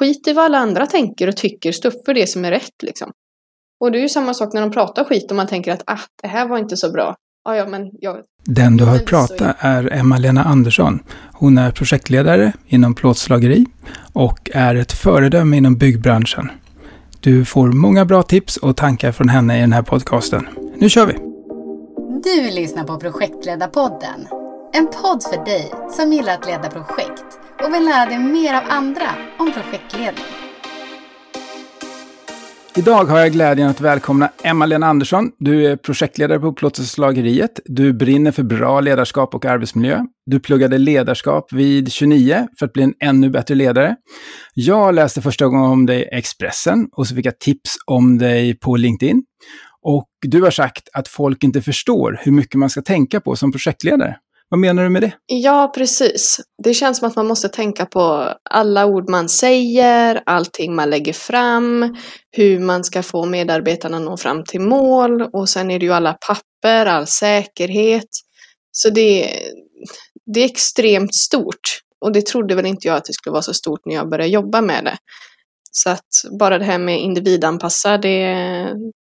skit i vad alla andra tänker och tycker, stå upp för det som är rätt liksom. Och det är ju samma sak när de pratar skit och man tänker att ah, det här var inte så bra. Ja, ja, men jag... Den du har hört prata är Emma-Lena Andersson. Hon är projektledare inom plåtslageri och är ett föredöme inom byggbranschen. Du får många bra tips och tankar från henne i den här podcasten. Nu kör vi! Du lyssnar på Projektledarpodden. En podd för dig som gillar att leda projekt och vill lära dig mer av andra om projektledning. Idag har jag glädjen att välkomna Emma-Lena Andersson. Du är projektledare på Upplåtelseslageriet. Du brinner för bra ledarskap och arbetsmiljö. Du pluggade ledarskap vid 29 för att bli en ännu bättre ledare. Jag läste första gången om dig i Expressen och så fick jag tips om dig på LinkedIn. Och du har sagt att folk inte förstår hur mycket man ska tänka på som projektledare. Vad menar du med det? Ja, precis. Det känns som att man måste tänka på alla ord man säger, allting man lägger fram, hur man ska få medarbetarna att nå fram till mål och sen är det ju alla papper, all säkerhet. Så det, det är extremt stort och det trodde väl inte jag att det skulle vara så stort när jag började jobba med det. Så att bara det här med individanpassa, det,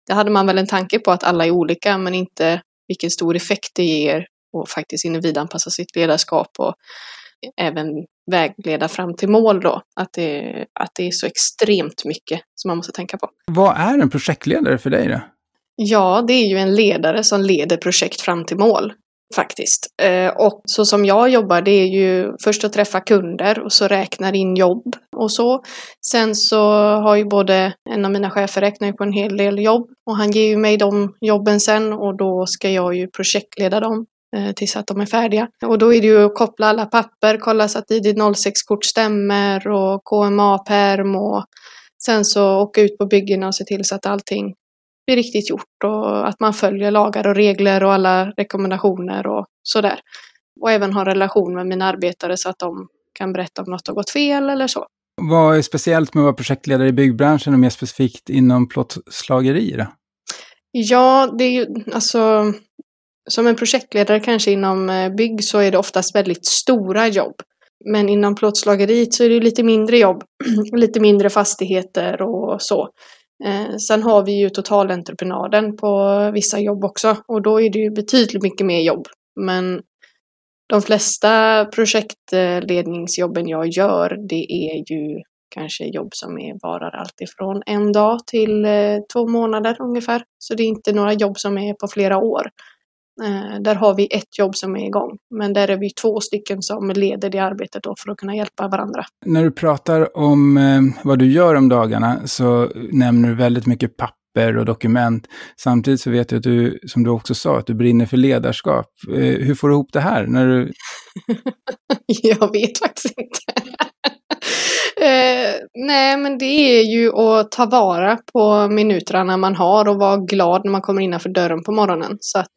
det hade man väl en tanke på att alla är olika men inte vilken stor effekt det ger och faktiskt individanpassa sitt ledarskap och även vägleda fram till mål då. Att det, att det är så extremt mycket som man måste tänka på. Vad är en projektledare för dig då? Ja, det är ju en ledare som leder projekt fram till mål faktiskt. Eh, och så som jag jobbar, det är ju först att träffa kunder och så räknar in jobb och så. Sen så har ju både en av mina chefer räknat på en hel del jobb och han ger ju mig de jobben sen och då ska jag ju projektleda dem tills att de är färdiga. Och då är det ju att koppla alla papper, kolla så att ID06-kort stämmer och KMA-perm och sen så åka ut på byggena och se till så att allting blir riktigt gjort och att man följer lagar och regler och alla rekommendationer och sådär. Och även ha relation med mina arbetare så att de kan berätta om något har gått fel eller så. Vad är speciellt med att vara projektledare i byggbranschen och mer specifikt inom plåtslageri? Då? Ja, det är ju alltså som en projektledare kanske inom eh, bygg så är det oftast väldigt stora jobb. Men inom plåtslageriet så är det lite mindre jobb, lite mindre fastigheter och så. Eh, sen har vi ju totalentreprenaden på vissa jobb också och då är det ju betydligt mycket mer jobb. Men de flesta projektledningsjobben jag gör, det är ju kanske jobb som är, varar alltifrån en dag till eh, två månader ungefär. Så det är inte några jobb som är på flera år. Eh, där har vi ett jobb som är igång, men där är vi två stycken som leder det arbetet då för att kunna hjälpa varandra. När du pratar om eh, vad du gör om dagarna så nämner du väldigt mycket papper och dokument. Samtidigt så vet jag att du, som du också sa, att du brinner för ledarskap. Eh, hur får du ihop det här? När du... jag vet faktiskt inte. Eh, nej, men det är ju att ta vara på minuterna man har och vara glad när man kommer innanför dörren på morgonen. Så att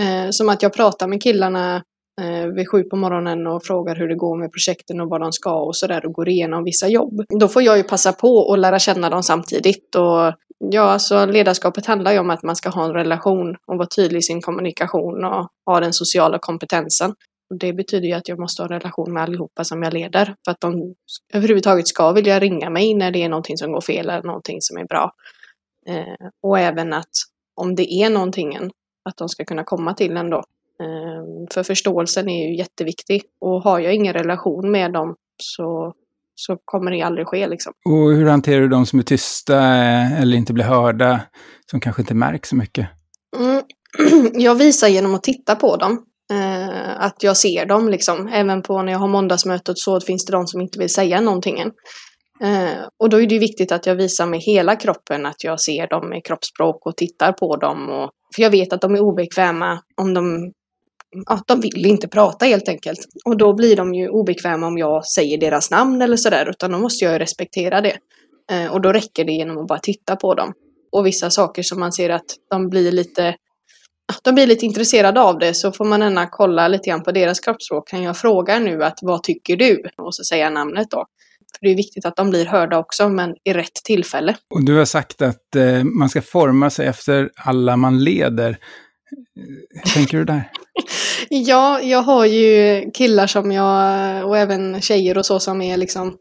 Eh, som att jag pratar med killarna eh, vid sju på morgonen och frågar hur det går med projekten och vad de ska och sådär och går igenom vissa jobb. Då får jag ju passa på att lära känna dem samtidigt och ja, alltså ledarskapet handlar ju om att man ska ha en relation och vara tydlig i sin kommunikation och ha den sociala kompetensen. Och det betyder ju att jag måste ha en relation med allihopa som jag leder för att de överhuvudtaget ska vilja ringa mig när det är någonting som går fel eller någonting som är bra. Eh, och även att om det är någonting att de ska kunna komma till en då. Ehm, för förståelsen är ju jätteviktig och har jag ingen relation med dem så, så kommer det aldrig ske liksom. Och hur hanterar du de som är tysta eh, eller inte blir hörda, som kanske inte märks så mycket? Mm. Jag visar genom att titta på dem. Eh, att jag ser dem liksom. Även på när jag har måndagsmötet så finns det de som inte vill säga någonting än. Eh, och då är det viktigt att jag visar med hela kroppen att jag ser dem med kroppsspråk och tittar på dem. Och, för jag vet att de är obekväma om de ja, de vill inte prata helt enkelt. Och då blir de ju obekväma om jag säger deras namn eller sådär, utan då måste jag ju respektera det. Eh, och då räcker det genom att bara titta på dem. Och vissa saker som man ser att de blir lite de blir lite intresserade av det så får man ändå kolla lite grann på deras kroppsspråk. Kan jag fråga nu att vad tycker du? Och så säga namnet då. För det är viktigt att de blir hörda också, men i rätt tillfälle. Och du har sagt att eh, man ska forma sig efter alla man leder. Hur tänker du där? ja, jag har ju killar som jag, och även tjejer och så som är liksom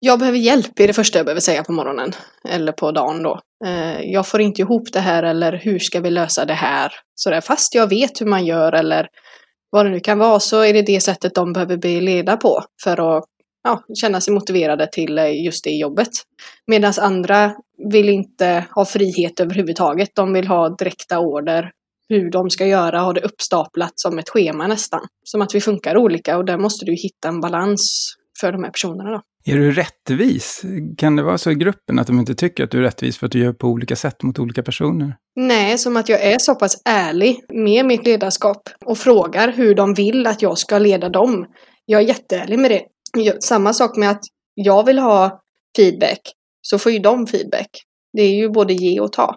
Jag behöver hjälp är det första jag behöver säga på morgonen. Eller på dagen då. Eh, jag får inte ihop det här eller hur ska vi lösa det här? Sådär, fast jag vet hur man gör eller vad det nu kan vara så är det det sättet de behöver bli leda på för att ja, känna sig motiverade till eh, just det jobbet. Medan andra vill inte ha frihet överhuvudtaget. De vill ha direkta order hur de ska göra, ha det uppstaplat som ett schema nästan. Som att vi funkar olika och där måste du hitta en balans för de här personerna. Då. Är du rättvis? Kan det vara så i gruppen att de inte tycker att du är rättvis för att du gör på olika sätt mot olika personer? Nej, som att jag är så pass ärlig med mitt ledarskap och frågar hur de vill att jag ska leda dem. Jag är jätteärlig med det. Samma sak med att jag vill ha feedback, så får ju de feedback. Det är ju både ge och ta.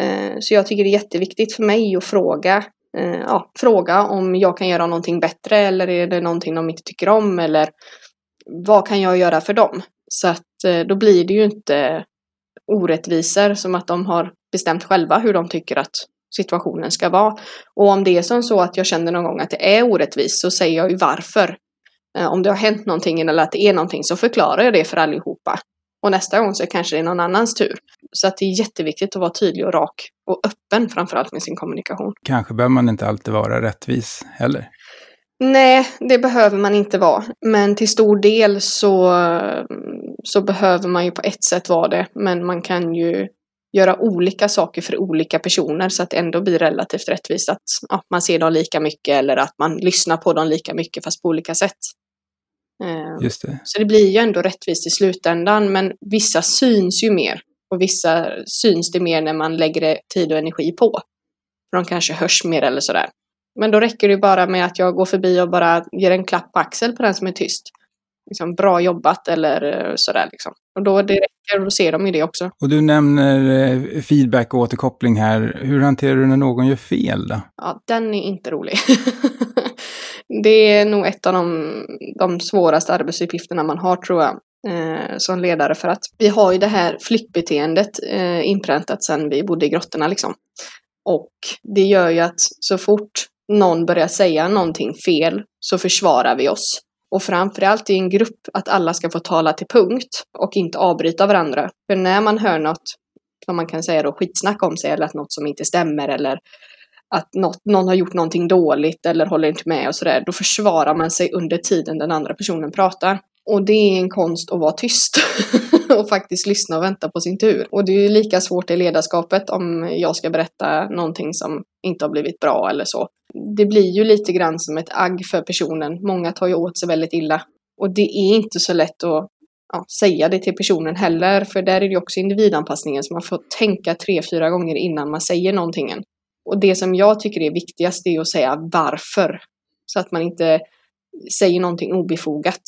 Eh, så jag tycker det är jätteviktigt för mig att fråga, eh, ja, fråga om jag kan göra någonting bättre eller är det någonting de inte tycker om eller vad kan jag göra för dem? Så att eh, då blir det ju inte orättvisor som att de har bestämt själva hur de tycker att situationen ska vara. Och om det är som så att jag känner någon gång att det är orättvist så säger jag ju varför. Om det har hänt någonting eller att det är någonting så förklarar jag det för allihopa. Och nästa gång så kanske det är någon annans tur. Så att det är jätteviktigt att vara tydlig och rak och öppen framförallt med sin kommunikation. Kanske behöver man inte alltid vara rättvis heller. Nej, det behöver man inte vara. Men till stor del så, så behöver man ju på ett sätt vara det. Men man kan ju göra olika saker för olika personer så att det ändå blir relativt rättvist. Att ja, man ser dem lika mycket eller att man lyssnar på dem lika mycket fast på olika sätt. Eh, Just det. Så det blir ju ändå rättvist i slutändan men vissa syns ju mer och vissa syns det mer när man lägger tid och energi på. För de kanske hörs mer eller sådär. Men då räcker det bara med att jag går förbi och bara ger en klapp på axel på den som är tyst. Liksom, bra jobbat eller eh, sådär liksom. Och då det räcker och då ser de ju det också. Och du nämner eh, feedback och återkoppling här. Hur hanterar du när någon gör fel då? Ja, den är inte rolig. det är nog ett av de, de svåraste arbetsuppgifterna man har tror jag eh, som ledare för att vi har ju det här flyktbeteendet eh, inpräntat sedan vi bodde i grottorna liksom. Och det gör ju att så fort någon börjar säga någonting fel så försvarar vi oss. Och framförallt i en grupp att alla ska få tala till punkt och inte avbryta varandra. För när man hör något, som man kan säga då, skitsnack om sig eller att något som inte stämmer eller att något, någon har gjort någonting dåligt eller håller inte med och sådär, då försvarar man sig under tiden den andra personen pratar. Och det är en konst att vara tyst och faktiskt lyssna och vänta på sin tur. Och det är ju lika svårt i ledarskapet om jag ska berätta någonting som inte har blivit bra eller så. Det blir ju lite grann som ett agg för personen. Många tar ju åt sig väldigt illa. Och det är inte så lätt att ja, säga det till personen heller, för där är det ju också individanpassningen, så man får tänka tre, fyra gånger innan man säger någonting. Och det som jag tycker är viktigast är att säga varför. Så att man inte säger någonting obefogat.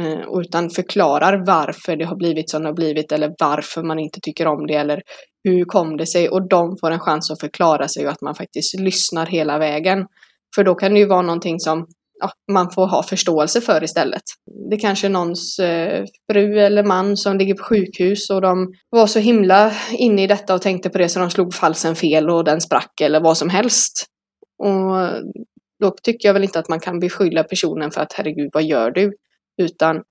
Eh, utan förklarar varför det har blivit som det har blivit eller varför man inte tycker om det eller hur kom det sig och de får en chans att förklara sig och att man faktiskt lyssnar hela vägen. För då kan det ju vara någonting som ja, man får ha förståelse för istället. Det kanske är någons eh, fru eller man som ligger på sjukhus och de var så himla inne i detta och tänkte på det så de slog falsen fel och den sprack eller vad som helst. Och då tycker jag väl inte att man kan beskylla personen för att herregud, vad gör du? Utan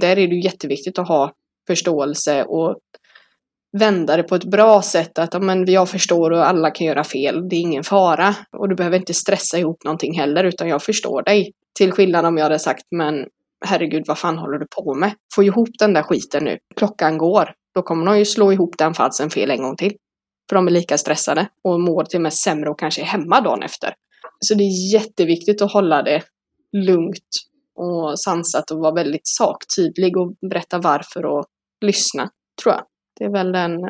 där är det jätteviktigt att ha förståelse och vända det på ett bra sätt. Att men, jag förstår och alla kan göra fel. Det är ingen fara. Och du behöver inte stressa ihop någonting heller utan jag förstår dig. Till skillnad om jag hade sagt men herregud vad fan håller du på med? Få ihop den där skiten nu. Klockan går. Då kommer de ju slå ihop den falsen fel en gång till. För de är lika stressade och mår till och med sämre och kanske är hemma dagen efter. Så det är jätteviktigt att hålla det lugnt och sansat och vara väldigt saktydlig och berätta varför och lyssna, tror jag. Det är väl den,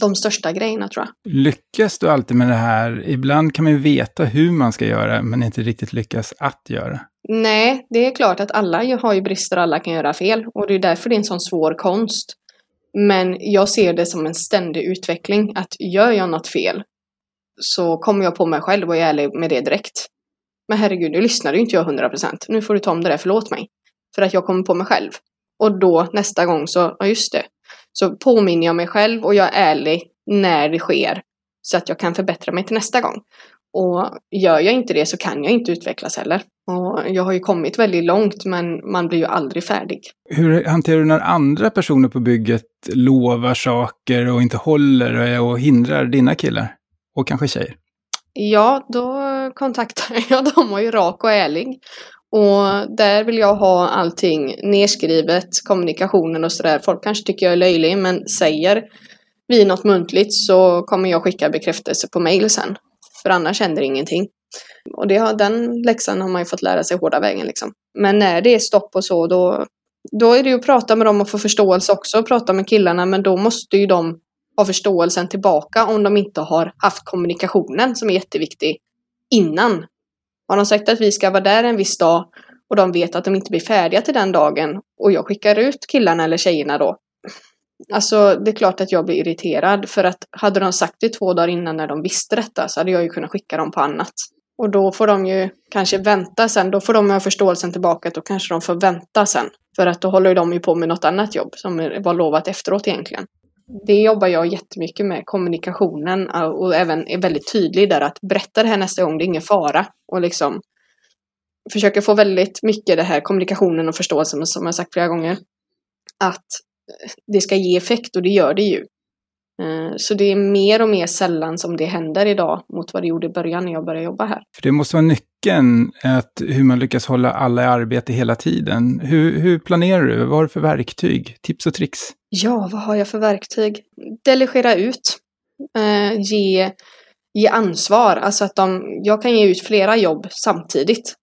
de största grejerna, tror jag. Lyckas du alltid med det här? Ibland kan man ju veta hur man ska göra, men inte riktigt lyckas att göra. Nej, det är klart att alla har ju brister och alla kan göra fel. Och det är därför det är en sån svår konst. Men jag ser det som en ständig utveckling. Att gör jag något fel så kommer jag på mig själv och är ärlig med det direkt. Men herregud, nu lyssnade ju inte jag 100%. Nu får du ta om det där, förlåt mig. För att jag kommer på mig själv. Och då nästa gång så, ja just det. Så påminner jag mig själv och jag är ärlig när det sker. Så att jag kan förbättra mig till nästa gång. Och gör jag inte det så kan jag inte utvecklas heller. Och jag har ju kommit väldigt långt men man blir ju aldrig färdig. Hur hanterar du när andra personer på bygget lovar saker och inte håller och hindrar dina killar? Och kanske tjejer? Ja, då kontaktar jag dem och är rak och ärlig. Och där vill jag ha allting nedskrivet, kommunikationen och sådär. Folk kanske tycker jag är löjlig men säger vi något muntligt så kommer jag skicka bekräftelse på mail sen. För annars händer ingenting. Och det har, den läxan har man ju fått lära sig hårda vägen liksom. Men när det är stopp och så då, då är det ju att prata med dem och få förståelse också. Prata med killarna men då måste ju de ha förståelsen tillbaka om de inte har haft kommunikationen som är jätteviktig innan. Har de sagt att vi ska vara där en viss dag och de vet att de inte blir färdiga till den dagen och jag skickar ut killarna eller tjejerna då. Alltså det är klart att jag blir irriterad för att hade de sagt det två dagar innan när de visste detta så hade jag ju kunnat skicka dem på annat. Och då får de ju kanske vänta sen, då får de ha förståelsen tillbaka, att då kanske de får vänta sen. För att då håller de ju på med något annat jobb som var lovat efteråt egentligen. Det jobbar jag jättemycket med, kommunikationen och även är väldigt tydlig där att berätta det här nästa gång, det är ingen fara. Och liksom försöker få väldigt mycket det här kommunikationen och förståelsen som jag sagt flera gånger. Att det ska ge effekt och det gör det ju. Eh, så det är mer och mer sällan som det händer idag mot vad det gjorde i början när jag började jobba här. För det måste vara nyckeln, att hur man lyckas hålla alla i arbete hela tiden. Hur, hur planerar du? Vad har du för verktyg? Tips och tricks? Ja, vad har jag för verktyg? Delegera ut. Eh, ge, ge ansvar. Alltså att de, jag kan ge ut flera jobb samtidigt.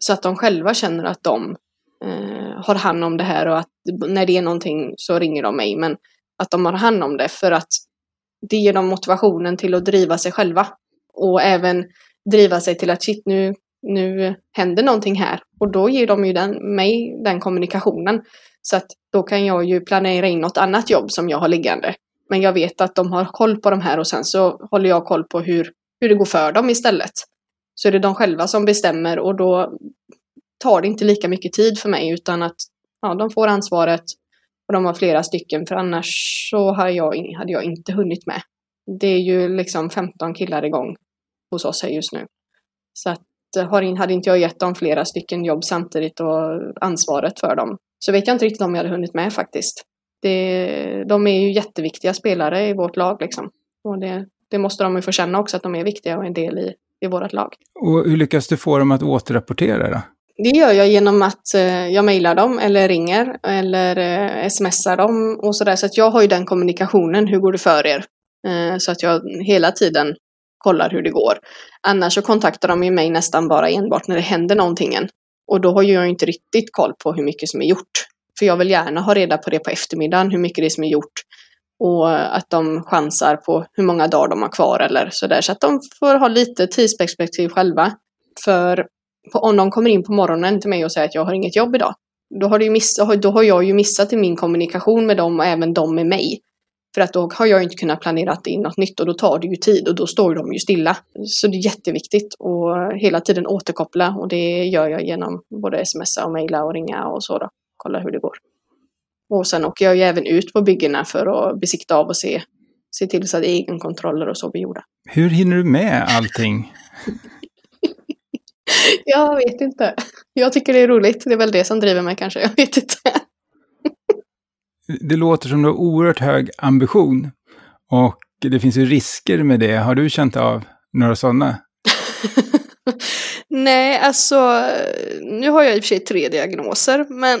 Så att de själva känner att de eh, har hand om det här och att när det är någonting så ringer de mig. Men att de har hand om det för att det ger dem motivationen till att driva sig själva. Och även driva sig till att shit nu, nu händer någonting här. Och då ger de ju den, mig den kommunikationen. Så att då kan jag ju planera in något annat jobb som jag har liggande. Men jag vet att de har koll på de här och sen så håller jag koll på hur, hur det går för dem istället. Så är det de själva som bestämmer och då tar det inte lika mycket tid för mig utan att ja, de får ansvaret och de har flera stycken för annars så hade jag, hade jag inte hunnit med. Det är ju liksom 15 killar igång hos oss här just nu. Så att eh, hade inte jag gett dem flera stycken jobb samtidigt och ansvaret för dem så vet jag inte riktigt om jag hade hunnit med faktiskt. Det, de är ju jätteviktiga spelare i vårt lag liksom. Och det, det måste de ju få känna också att de är viktiga och en del i, i vårt lag. Och hur lyckas du få dem att återrapportera då? Det gör jag genom att eh, jag mejlar dem eller ringer eller eh, smsar dem och sådär. Så att jag har ju den kommunikationen, hur går det för er? Eh, så att jag hela tiden kollar hur det går. Annars så kontaktar de ju mig nästan bara enbart när det händer någonting. Och då har ju jag inte riktigt koll på hur mycket som är gjort. För jag vill gärna ha reda på det på eftermiddagen, hur mycket det är som är gjort. Och att de chansar på hur många dagar de har kvar eller sådär. Så att de får ha lite tidsperspektiv själva. För om de kommer in på morgonen till mig och säger att jag har inget jobb idag, då har, miss, då har jag ju missat i min kommunikation med dem och även de med mig. För att då har jag inte kunnat planera in något nytt och då tar det ju tid och då står de ju stilla. Så det är jätteviktigt att hela tiden återkoppla och det gör jag genom både smsa och mejla och ringa och så då. Kolla hur det går. Och sen åker jag ju även ut på byggena för att besikta av och se, se till så att egenkontroller och så blir gjorda. Hur hinner du med allting? jag vet inte. Jag tycker det är roligt. Det är väl det som driver mig kanske. Jag vet inte. det låter som du har oerhört hög ambition. Och det finns ju risker med det. Har du känt av några sådana? Nej, alltså nu har jag i och för sig tre diagnoser, men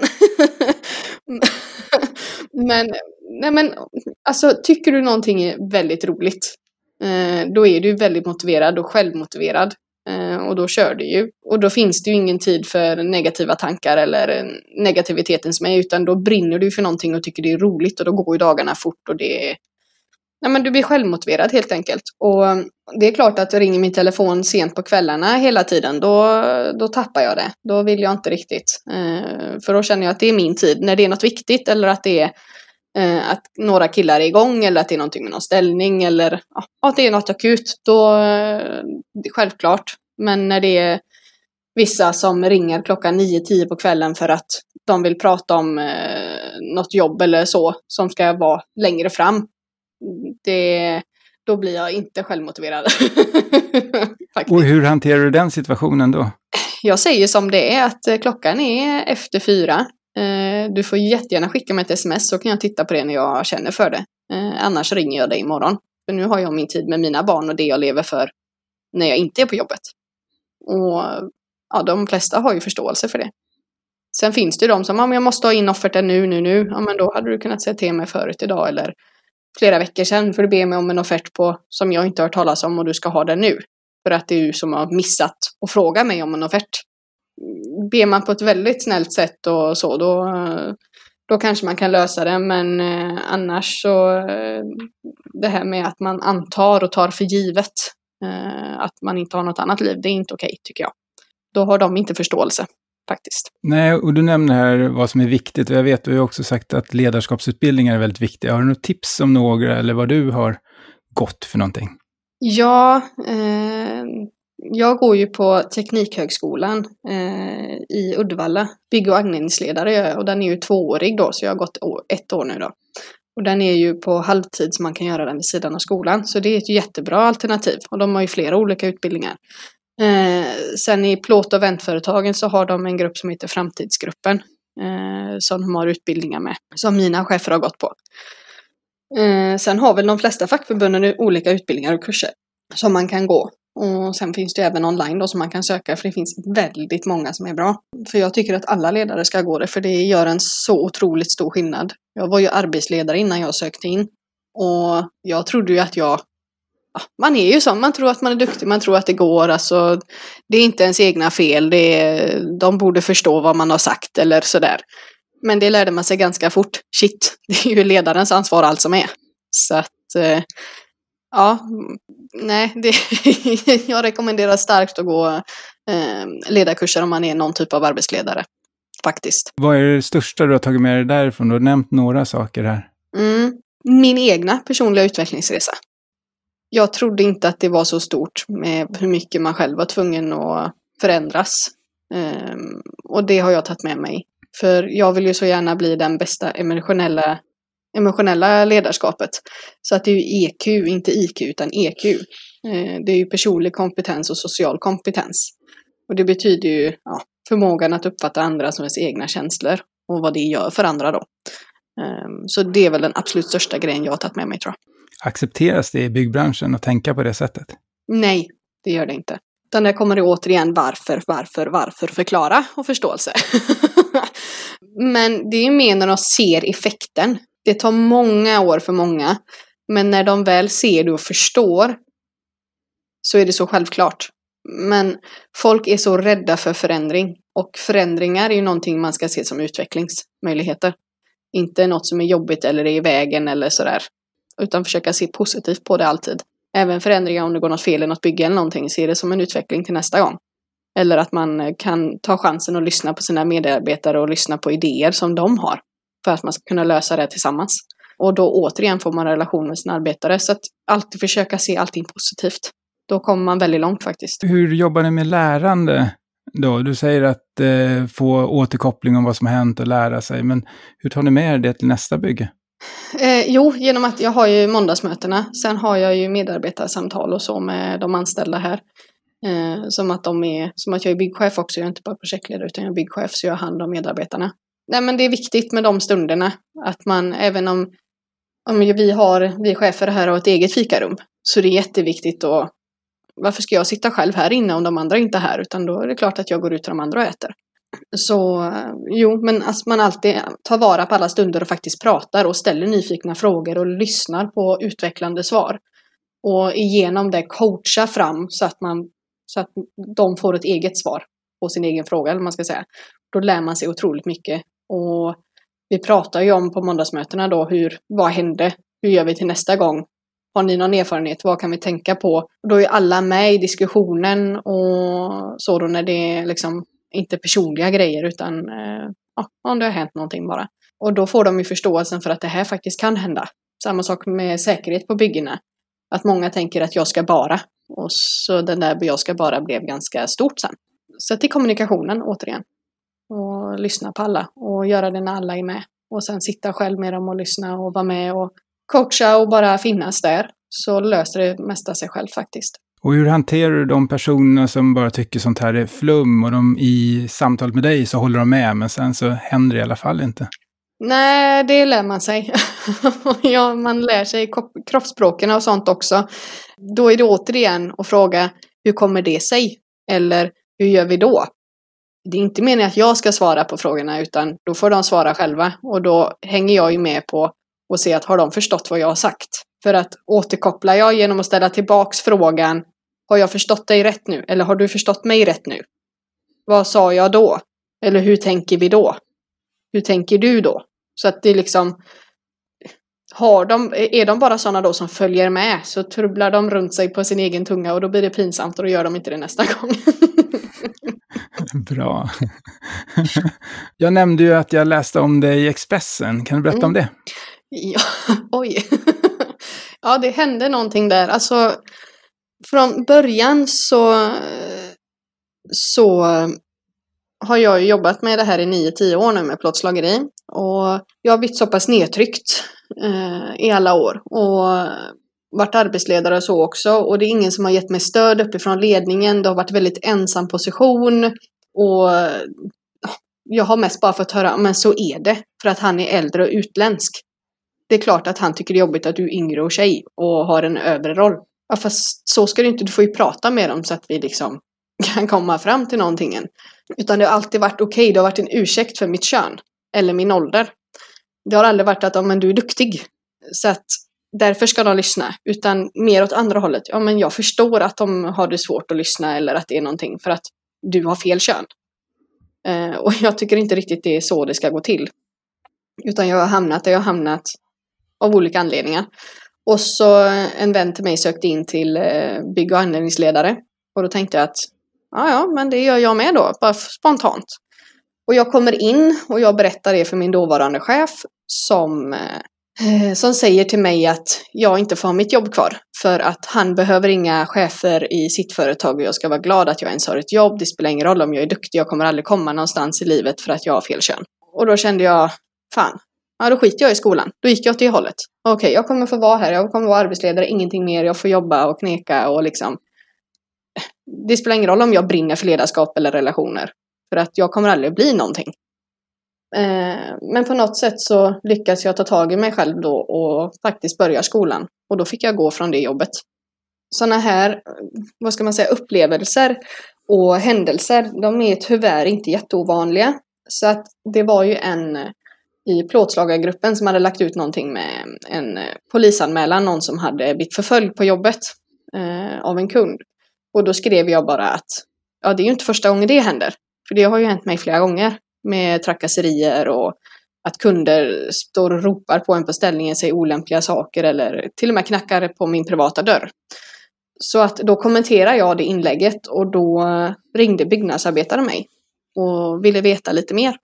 men, nej men alltså tycker du någonting är väldigt roligt, eh, då är du väldigt motiverad och självmotiverad. Eh, och då kör du ju. Och då finns det ju ingen tid för negativa tankar eller negativiteten som är, utan då brinner du för någonting och tycker det är roligt och då går ju dagarna fort och det är Ja, men du blir självmotiverad helt enkelt. Och det är klart att ringer min telefon sent på kvällarna hela tiden, då, då tappar jag det. Då vill jag inte riktigt. Eh, för då känner jag att det är min tid. När det är något viktigt eller att det är eh, att några killar är igång eller att det är någonting med någon ställning eller ja, att det är något akut, då eh, självklart. Men när det är vissa som ringer klockan 9-10 på kvällen för att de vill prata om eh, något jobb eller så som ska vara längre fram. Det, då blir jag inte självmotiverad. och hur hanterar du den situationen då? Jag säger som det är, att eh, klockan är efter fyra. Eh, du får jättegärna skicka mig ett sms så kan jag titta på det när jag känner för det. Eh, annars ringer jag dig imorgon. För nu har jag min tid med mina barn och det jag lever för när jag inte är på jobbet. Och ja, de flesta har ju förståelse för det. Sen finns det ju de som, om jag måste ha in offerten nu, nu, nu. Ja, men då hade du kunnat säga till mig förut idag eller flera veckor sedan för du ber mig om en offert på som jag inte har hört talas om och du ska ha den nu. För att det är du som har missat att fråga mig om en offert. Ber man på ett väldigt snällt sätt och så, då, då kanske man kan lösa det. Men eh, annars så, eh, det här med att man antar och tar för givet eh, att man inte har något annat liv, det är inte okej tycker jag. Då har de inte förståelse faktiskt. Nej, och du nämner här vad som är viktigt och jag vet, du har också sagt att ledarskapsutbildningar är väldigt viktiga. Har du något tips om några eller vad du har gått för någonting? Ja, eh, jag går ju på Teknikhögskolan eh, i Uddevalla, bygg och anläggningsledare gör jag och den är ju tvåårig då, så jag har gått ett år nu då. Och den är ju på halvtid så man kan göra den vid sidan av skolan. Så det är ett jättebra alternativ. Och de har ju flera olika utbildningar. Eh, sen i plåt och väntföretagen så har de en grupp som heter Framtidsgruppen. Eh, som de har utbildningar med. Som mina chefer har gått på. Eh, sen har väl de flesta fackförbunden olika utbildningar och kurser. Som man kan gå. Och sen finns det även online då som man kan söka för det finns väldigt många som är bra. För jag tycker att alla ledare ska gå det för det gör en så otroligt stor skillnad. Jag var ju arbetsledare innan jag sökte in. Och jag trodde ju att jag man är ju sån, man tror att man är duktig, man tror att det går. Alltså, det är inte ens egna fel, det är, de borde förstå vad man har sagt eller sådär. Men det lärde man sig ganska fort. Shit, det är ju ledarens ansvar allt som är. Så att, eh, ja, nej, det, jag rekommenderar starkt att gå eh, ledarkurser om man är någon typ av arbetsledare. Faktiskt. Vad är det största du har tagit med dig därifrån? Du har nämnt några saker här. Mm, min egna personliga utvecklingsresa jag trodde inte att det var så stort med hur mycket man själv var tvungen att förändras. Um, och det har jag tagit med mig. För jag vill ju så gärna bli den bästa emotionella, emotionella ledarskapet. Så att det är ju EQ, inte IQ, utan EQ. Uh, det är ju personlig kompetens och social kompetens. Och det betyder ju ja, förmågan att uppfatta andra som ens egna känslor och vad det gör för andra då. Um, så det är väl den absolut största grejen jag har tagit med mig tror jag. Accepteras det i byggbranschen att tänka på det sättet? Nej, det gör det inte. Utan där kommer det återigen varför, varför, varför, förklara och förståelse. men det är mer när de ser effekten. Det tar många år för många. Men när de väl ser det och förstår så är det så självklart. Men folk är så rädda för förändring. Och förändringar är ju någonting man ska se som utvecklingsmöjligheter. Inte något som är jobbigt eller är i vägen eller sådär. Utan försöka se positivt på det alltid. Även förändringar om det går något fel i något bygge eller någonting, se det som en utveckling till nästa gång. Eller att man kan ta chansen att lyssna på sina medarbetare och lyssna på idéer som de har. För att man ska kunna lösa det tillsammans. Och då återigen får man relation med sina arbetare. Så att alltid försöka se allting positivt. Då kommer man väldigt långt faktiskt. Hur jobbar ni med lärande då? Du säger att eh, få återkoppling om vad som har hänt och lära sig. Men hur tar ni med er det till nästa bygge? Eh, jo, genom att jag har ju måndagsmötena. Sen har jag ju medarbetarsamtal och så med de anställda här. Eh, som, att de är, som att jag är byggchef också. Jag är inte bara projektledare utan jag är byggchef så jag har hand om medarbetarna. Nej, men det är viktigt med de stunderna. Att man, även om, om vi har, vi chefer här har ett eget fikarum. Så det är jätteviktigt att varför ska jag sitta själv här inne om de andra inte är här? Utan då är det klart att jag går ut till de andra och äter. Så eh, jo, men att man alltid tar vara på alla stunder och faktiskt pratar och ställer nyfikna frågor och lyssnar på utvecklande svar. Och genom det coacha fram så att, man, så att de får ett eget svar på sin egen fråga, eller man ska säga. Då lär man sig otroligt mycket. Och vi pratar ju om på måndagsmötena då hur, vad hände? Hur gör vi till nästa gång? Har ni någon erfarenhet? Vad kan vi tänka på? Då är alla med i diskussionen och så då när det är liksom inte personliga grejer utan eh, ja, om det har hänt någonting bara. Och då får de ju förståelsen för att det här faktiskt kan hända. Samma sak med säkerhet på byggena. Att många tänker att jag ska bara. Och så den där jag ska bara blev ganska stort sen. Så till kommunikationen återigen. Och lyssna på alla och göra det när alla är med. Och sen sitta själv med dem och lyssna och vara med och coacha och bara finnas där. så löser det mesta sig själv faktiskt. Och hur hanterar du de personerna som bara tycker sånt här är flum och de i samtalet med dig så håller de med men sen så händer det i alla fall inte? Nej, det lär man sig. ja, man lär sig kroppsspråken och sånt också. Då är det återigen att fråga hur kommer det sig? Eller hur gör vi då? Det är inte meningen att jag ska svara på frågorna utan då får de svara själva och då hänger jag ju med på och se att har de förstått vad jag har sagt? För att återkopplar jag genom att ställa tillbaks frågan Har jag förstått dig rätt nu? Eller har du förstått mig rätt nu? Vad sa jag då? Eller hur tänker vi då? Hur tänker du då? Så att det är liksom har de, är de bara sådana då som följer med så trubblar de runt sig på sin egen tunga och då blir det pinsamt och då gör de inte det nästa gång. Bra. Jag nämnde ju att jag läste om det i Expressen. Kan du berätta mm. om det? Ja, oj. Ja, det hände någonting där. Alltså, från början så, så har jag jobbat med det här i 9-10 år nu med plåtslageri. Och jag har blivit så pass nedtryckt eh, i alla år. Och varit arbetsledare och så också. Och det är ingen som har gett mig stöd uppifrån ledningen. Det har varit väldigt ensam position. Och jag har mest bara fått höra, men så är det. För att han är äldre och utländsk. Det är klart att han tycker det är jobbigt att du är yngre och tjej och har en övre roll. Ja, fast så ska det inte, du får ju prata med dem så att vi liksom kan komma fram till någonting. Utan det har alltid varit okej, okay, det har varit en ursäkt för mitt kön. Eller min ålder. Det har aldrig varit att, ja men du är duktig. Så att därför ska de lyssna. Utan mer åt andra hållet. Ja men jag förstår att de har det svårt att lyssna eller att det är någonting för att du har fel kön. Eh, och jag tycker inte riktigt det är så det ska gå till. Utan jag har hamnat där jag har hamnat av olika anledningar. Och så en vän till mig sökte in till eh, bygg och anläggningsledare. Och då tänkte jag att ja, ja, men det gör jag med då, bara spontant. Och jag kommer in och jag berättar det för min dåvarande chef som, eh, Eh, som säger till mig att jag inte får ha mitt jobb kvar. För att han behöver inga chefer i sitt företag och jag ska vara glad att jag ens har ett jobb. Det spelar ingen roll om jag är duktig, jag kommer aldrig komma någonstans i livet för att jag har fel kön. Och då kände jag, fan, ja då skiter jag i skolan. Då gick jag åt det hållet. Okej, okay, jag kommer få vara här, jag kommer vara arbetsledare, ingenting mer, jag får jobba och kneka och liksom. Det spelar ingen roll om jag brinner för ledarskap eller relationer. För att jag kommer aldrig bli någonting. Eh, men på något sätt så lyckas jag ta tag i mig själv då och faktiskt börja skolan. Och då fick jag gå från det jobbet. Sådana här, vad ska man säga, upplevelser och händelser, de är tyvärr inte jätteovanliga. Så att det var ju en eh, i plåtslagargruppen som hade lagt ut någonting med en eh, polisanmälan, någon som hade blivit förföljd på jobbet eh, av en kund. Och då skrev jag bara att ja, det är ju inte första gången det händer. För det har ju hänt mig flera gånger med trakasserier och att kunder står och ropar på en på ställningen, säger olämpliga saker eller till och med knackar på min privata dörr. Så att då kommenterar jag det inlägget och då ringde byggnadsarbetaren mig och ville veta lite mer.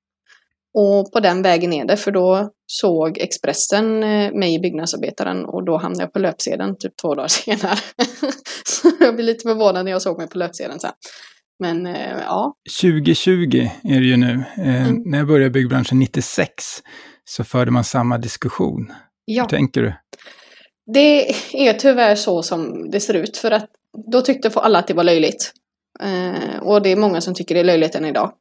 Och på den vägen är det, för då såg Expressen eh, mig i Byggnadsarbetaren och då hamnade jag på löpsedeln typ två dagar senare. så jag blev lite förvånad när jag såg mig på löpsedeln sen. Men eh, ja. 2020 är det ju nu. Eh, mm. När jag började byggbranschen 96 så förde man samma diskussion. Ja. Hur tänker du? Det är tyvärr så som det ser ut för att då tyckte alla att det var löjligt. Eh, och det är många som tycker det är löjligt än idag.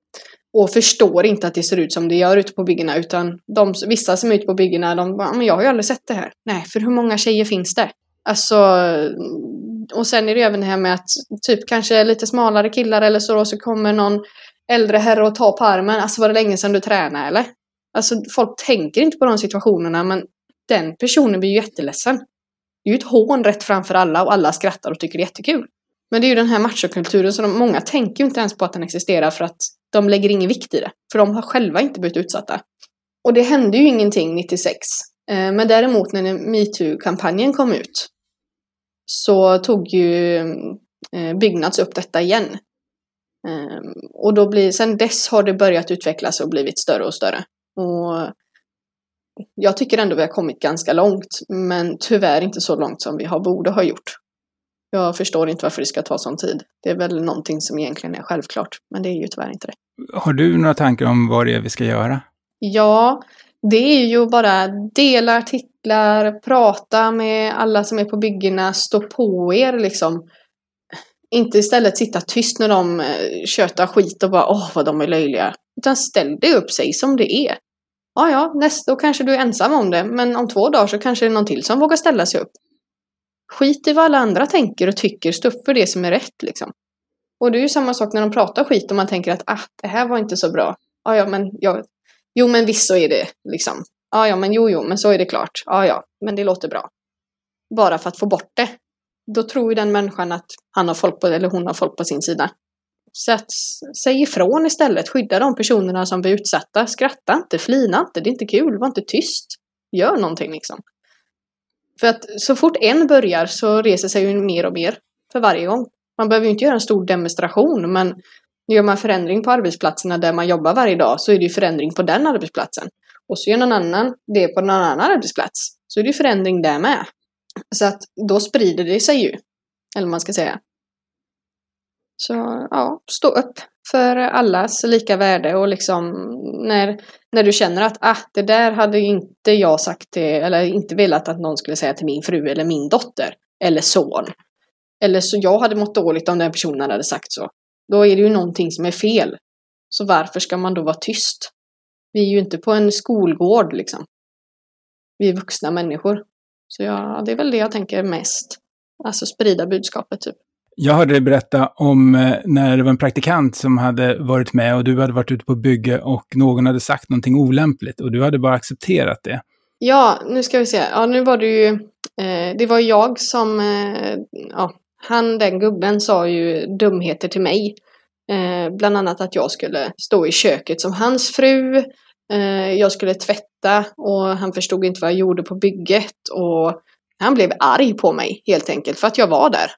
Och förstår inte att det ser ut som det gör ute på byggena utan de, vissa som är ute på byggena de bara, men jag har ju aldrig sett det här. Nej, för hur många tjejer finns det? Alltså, och sen är det även det här med att typ kanske lite smalare killar eller så då så kommer någon äldre herre och tar på armen. Alltså var det länge sedan du tränade eller? Alltså folk tänker inte på de situationerna men den personen blir ju jätteledsen. Det är ju ett hån rätt framför alla och alla skrattar och tycker det är jättekul. Men det är ju den här machokulturen som de, många tänker ju inte ens på att den existerar för att de lägger ingen vikt i det. För de har själva inte blivit utsatta. Och det hände ju ingenting 96. Eh, men däremot när metoo-kampanjen kom ut så tog ju eh, Byggnads upp detta igen. Ehm, och då blir, sen dess har det börjat utvecklas och blivit större och större. Och jag tycker ändå vi har kommit ganska långt, men tyvärr inte så långt som vi har borde ha gjort. Jag förstår inte varför det ska ta sån tid. Det är väl någonting som egentligen är självklart, men det är ju tyvärr inte det. Har du några tankar om vad det är vi ska göra? Ja, det är ju att bara dela artiklar, prata med alla som är på byggena, stå på er liksom. Inte istället sitta tyst när de eh, tjötar skit och bara åh vad de är löjliga. Utan ställ dig upp, säg som det är. Ja, ja, nästa, då kanske du är ensam om det, men om två dagar så kanske det är någon till som vågar ställa sig upp. Skit i vad alla andra tänker och tycker, stå upp för det som är rätt liksom. Och det är ju samma sak när de pratar skit och man tänker att ah, det här var inte så bra. Ja, ja, men jag, jo, men visst så är det liksom. Ja, ja, men jo, jo, men så är det klart. Ja, ja, men det låter bra. Bara för att få bort det. Då tror ju den människan att han har folk på, eller hon har folk på sin sida. Så att säg ifrån istället. Skydda de personerna som blir utsatta. Skratta inte, flina inte, det är inte kul, var inte tyst. Gör någonting liksom. För att så fort en börjar så reser sig ju mer och mer för varje gång. Man behöver ju inte göra en stor demonstration, men gör man förändring på arbetsplatserna där man jobbar varje dag så är det ju förändring på den arbetsplatsen. Och så gör någon annan det på någon annan arbetsplats så är det ju förändring där med. Så att då sprider det sig ju. Eller vad man ska säga. Så ja, stå upp för allas lika värde och liksom när, när du känner att ah, det där hade inte jag sagt till, eller inte velat att någon skulle säga till min fru eller min dotter eller son. Eller så jag hade mått dåligt om den personen hade sagt så. Då är det ju någonting som är fel. Så varför ska man då vara tyst? Vi är ju inte på en skolgård liksom. Vi är vuxna människor. Så ja, det är väl det jag tänker mest. Alltså sprida budskapet typ. Jag hörde dig berätta om eh, när det var en praktikant som hade varit med och du hade varit ute på bygge och någon hade sagt någonting olämpligt och du hade bara accepterat det. Ja, nu ska vi se. Ja, nu var det ju... Eh, det var jag som... Eh, ja, han, den gubben, sa ju dumheter till mig. Eh, bland annat att jag skulle stå i köket som hans fru. Eh, jag skulle tvätta och han förstod inte vad jag gjorde på bygget. Och han blev arg på mig helt enkelt för att jag var där.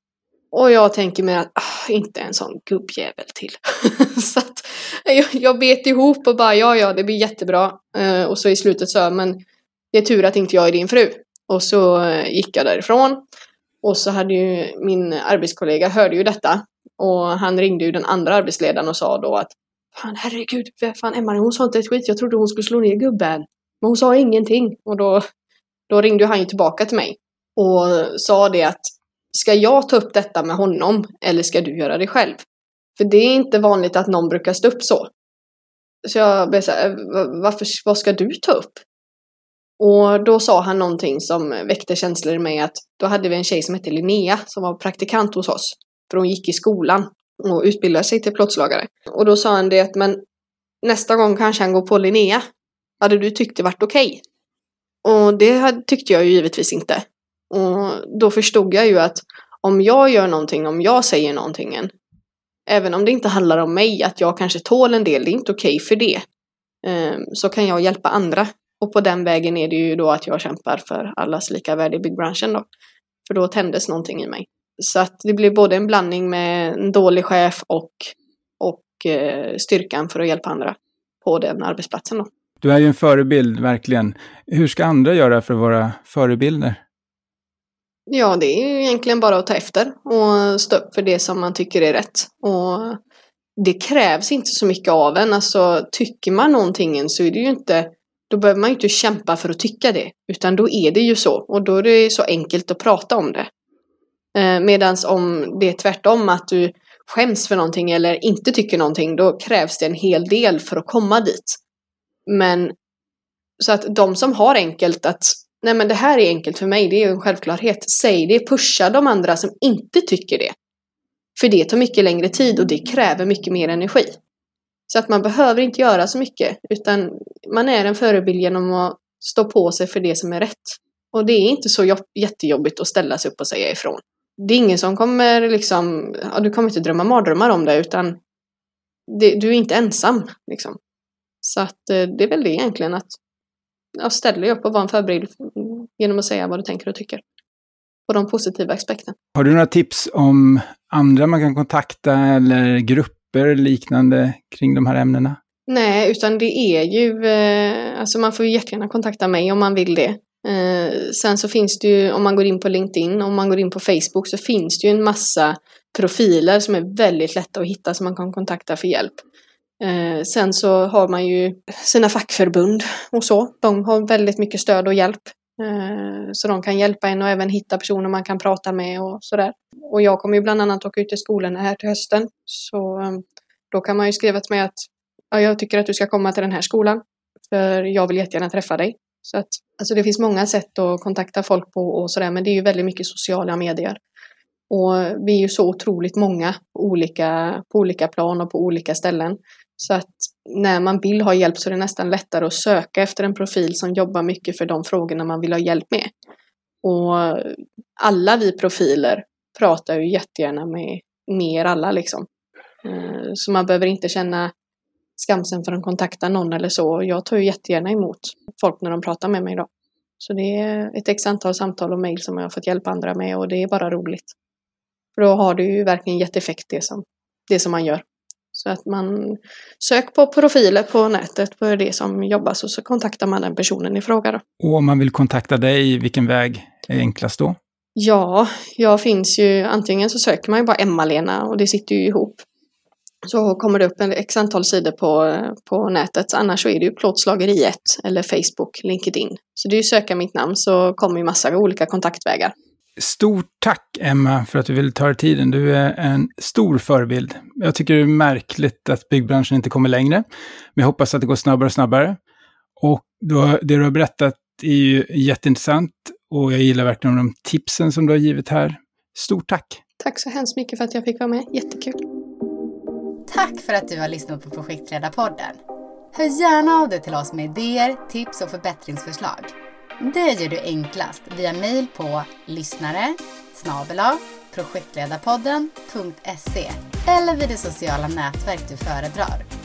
Och jag tänker mig att, ah, inte en sån gubbjävel till. så att jag, jag bet ihop och bara, ja, ja, det blir jättebra. Eh, och så i slutet sa jag, men det är tur att inte jag är din fru. Och så eh, gick jag därifrån. Och så hade ju min arbetskollega hörde ju detta. Och han ringde ju den andra arbetsledaren och sa då att Fan herregud, fan Emma hon sa inte ett skit. Jag trodde hon skulle slå ner gubben. Men hon sa ingenting. Och då, då ringde han ju tillbaka till mig. Och sa det att Ska jag ta upp detta med honom eller ska du göra det själv? För det är inte vanligt att någon brukar stå upp så. Så jag blev så här, varför, vad ska du ta upp? Och då sa han någonting som väckte känslor i mig att då hade vi en tjej som hette Linnea som var praktikant hos oss. För hon gick i skolan och utbildade sig till plåtslagare. Och då sa han det att men nästa gång kanske han går på Linnea. Hade du tyckt det varit okej? Okay? Och det tyckte jag ju givetvis inte. Och då förstod jag ju att om jag gör någonting, om jag säger någonting, även om det inte handlar om mig, att jag kanske tål en del, det är inte okej okay för det. Ehm, så kan jag hjälpa andra. Och på den vägen är det ju då att jag kämpar för allas lika värde i byggbranschen då. För då tändes någonting i mig. Så att det blir både en blandning med en dålig chef och, och eh, styrkan för att hjälpa andra på den arbetsplatsen då. Du är ju en förebild, verkligen. Hur ska andra göra för att vara förebilder? Ja, det är ju egentligen bara att ta efter och stå upp för det som man tycker är rätt. Och det krävs inte så mycket av en. Alltså, tycker man någonting så är det ju inte då behöver man ju inte kämpa för att tycka det, utan då är det ju så och då är det så enkelt att prata om det. Eh, Medan om det är tvärtom, att du skäms för någonting eller inte tycker någonting, då krävs det en hel del för att komma dit. Men så att de som har enkelt att nej men det här är enkelt för mig, det är ju en självklarhet. Säg det, pusha de andra som inte tycker det. För det tar mycket längre tid och det kräver mycket mer energi. Så att man behöver inte göra så mycket, utan man är en förebild genom att stå på sig för det som är rätt. Och det är inte så jättejobbigt att ställa sig upp och säga ifrån. Det är ingen som kommer liksom, ja, du kommer inte drömma mardrömmar om det, utan det, du är inte ensam. Liksom. Så att eh, det är väl det egentligen, att ja, ställa dig upp och vara en förebild genom att säga vad du tänker och tycker. På de positiva aspekterna. Har du några tips om andra man kan kontakta eller grupper liknande kring de här ämnena? Nej, utan det är ju, eh, alltså man får ju jättegärna kontakta mig om man vill det. Eh, sen så finns det ju, om man går in på LinkedIn, om man går in på Facebook så finns det ju en massa profiler som är väldigt lätta att hitta som man kan kontakta för hjälp. Eh, sen så har man ju sina fackförbund och så. De har väldigt mycket stöd och hjälp. Så de kan hjälpa en och även hitta personer man kan prata med och sådär. Och jag kommer ju bland annat åka ut till skolorna här till hösten. Så då kan man ju skriva till mig att ja, jag tycker att du ska komma till den här skolan. För jag vill jättegärna träffa dig. Så att, alltså det finns många sätt att kontakta folk på och sådär, men det är ju väldigt mycket sociala medier. Och vi är ju så otroligt många på olika, på olika plan och på olika ställen. Så att när man vill ha hjälp så är det nästan lättare att söka efter en profil som jobbar mycket för de frågorna man vill ha hjälp med. Och alla vi profiler pratar ju jättegärna med, med er alla liksom. Eh, så man behöver inte känna skamsen för att kontakta någon eller så. Jag tar ju jättegärna emot folk när de pratar med mig då. Så det är ett x antal samtal och mejl som jag har fått hjälpa andra med och det är bara roligt. För då har det ju verkligen gett effekt det som, det som man gör. Så att man söker på profiler på nätet på det som jobbas och så kontaktar man den personen i fråga. Då. Och om man vill kontakta dig, vilken väg är enklast då? Ja, jag finns ju, antingen så söker man ju bara Emma-Lena och det sitter ju ihop. Så kommer det upp en x antal sidor på, på nätet, annars så är det ju Plåtslageri 1 eller Facebook, LinkedIn. Så det är ju söka mitt namn så kommer ju massa olika kontaktvägar. Stort tack Emma för att du ville ta dig tiden. Du är en stor förebild. Jag tycker det är märkligt att byggbranschen inte kommer längre. Men jag hoppas att det går snabbare och snabbare. Och då, det du har berättat är ju jätteintressant och jag gillar verkligen de tipsen som du har givit här. Stort tack! Tack så hemskt mycket för att jag fick vara med. Jättekul! Tack för att du har lyssnat på Projektledarpodden. Hör gärna av dig till oss med idéer, tips och förbättringsförslag. Det gör du enklast via mejl på lyssnare projektledarpodden.se eller vid det sociala nätverk du föredrar.